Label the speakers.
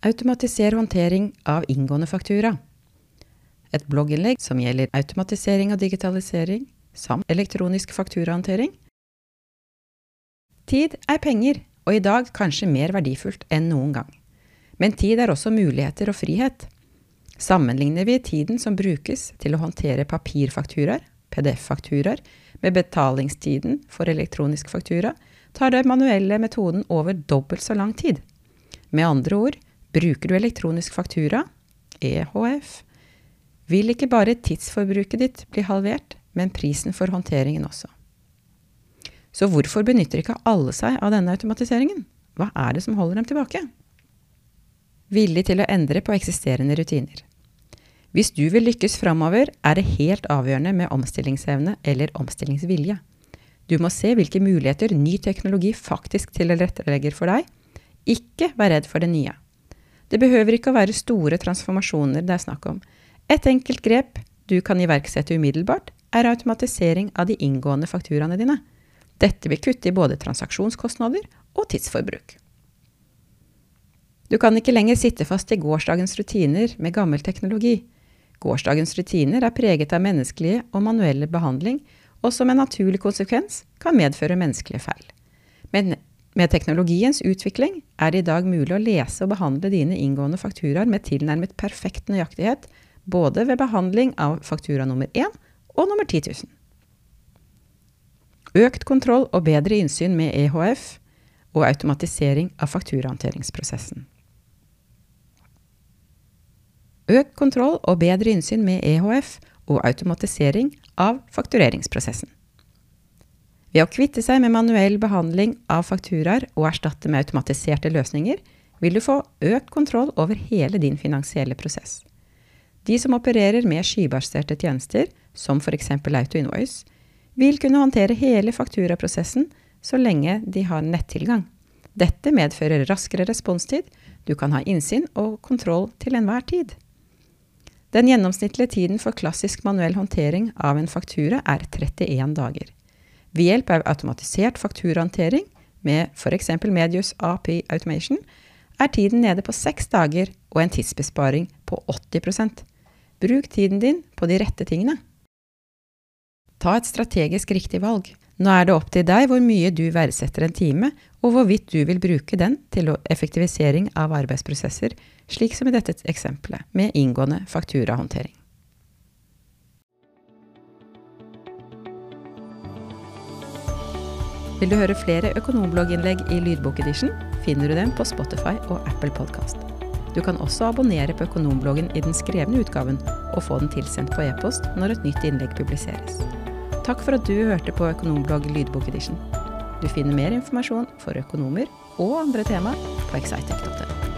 Speaker 1: Automatiser håndtering av inngående faktura. Et blogginnlegg som gjelder automatisering og digitalisering, samt elektronisk fakturahåndtering. Tid er penger, og i dag kanskje mer verdifullt enn noen gang. Men tid er også muligheter og frihet. Sammenligner vi tiden som brukes til å håndtere papirfakturaer, PDF-fakturaer, med betalingstiden for elektronisk faktura, tar den manuelle metoden over dobbelt så lang tid. Med andre ord, bruker du elektronisk faktura, EHF, vil ikke bare tidsforbruket ditt bli halvert, men prisen for håndteringen også. Så hvorfor benytter ikke alle seg av denne automatiseringen? Hva er det som holder dem tilbake? Villig til å endre på eksisterende rutiner. Hvis du vil lykkes framover, er det helt avgjørende med omstillingsevne eller omstillingsvilje. Du må se hvilke muligheter ny teknologi faktisk tilrettelegger for deg. Ikke vær redd for det nye. Det behøver ikke å være store transformasjoner det er snakk om. Et enkelt grep du kan iverksette umiddelbart, er automatisering av de inngående fakturaene dine. Dette vil kutte i både transaksjonskostnader og tidsforbruk. Du kan ikke lenger sitte fast i gårsdagens rutiner med gammel teknologi. Gårsdagens rutiner er preget av menneskelige og manuelle behandling, og som en naturlig konsekvens kan medføre menneskelige feil. Men med teknologiens utvikling er det i dag mulig å lese og behandle dine inngående fakturaer med tilnærmet perfekt nøyaktighet, både ved behandling av faktura nummer 1 og nummer 10 000. Økt kontroll og bedre innsyn med EHF og automatisering av fakturahåndteringsprosessen. Økt kontroll og bedre innsyn med EHF og automatisering av faktureringsprosessen. Ved å kvitte seg med manuell behandling av fakturaer og erstatte med automatiserte løsninger, vil du få økt kontroll over hele din finansielle prosess. De som opererer med skybaserte tjenester, som f.eks. AutoInvoice, vil kunne håndtere hele fakturaprosessen så lenge de har nettilgang. Dette medfører raskere responstid, du kan ha innsyn og kontroll til enhver tid. Den gjennomsnittlige tiden for klassisk manuell håndtering av en faktura er 31 dager. Ved hjelp av automatisert fakturahåndtering med f.eks. Medius API Automation er tiden nede på seks dager og en tidsbesparing på 80% Bruk tiden din på de rette tingene. Ta et strategisk riktig valg. Nå er det opp til deg hvor mye du verdsetter en time, og hvorvidt du vil bruke den til effektivisering av arbeidsprosesser, slik som i dette eksempelet med inngående fakturahåndtering. Vil du høre flere økonomblogginnlegg i lydbokedition, finner du dem på Spotify og Apple Podkast. Du kan også abonnere på Økonombloggen i den skrevne utgaven, og få den tilsendt på e-post når et nytt innlegg publiseres. Takk for at du hørte på Økonomblogg lydbokedition. Du finner mer informasjon for økonomer og andre tema på excitec.no.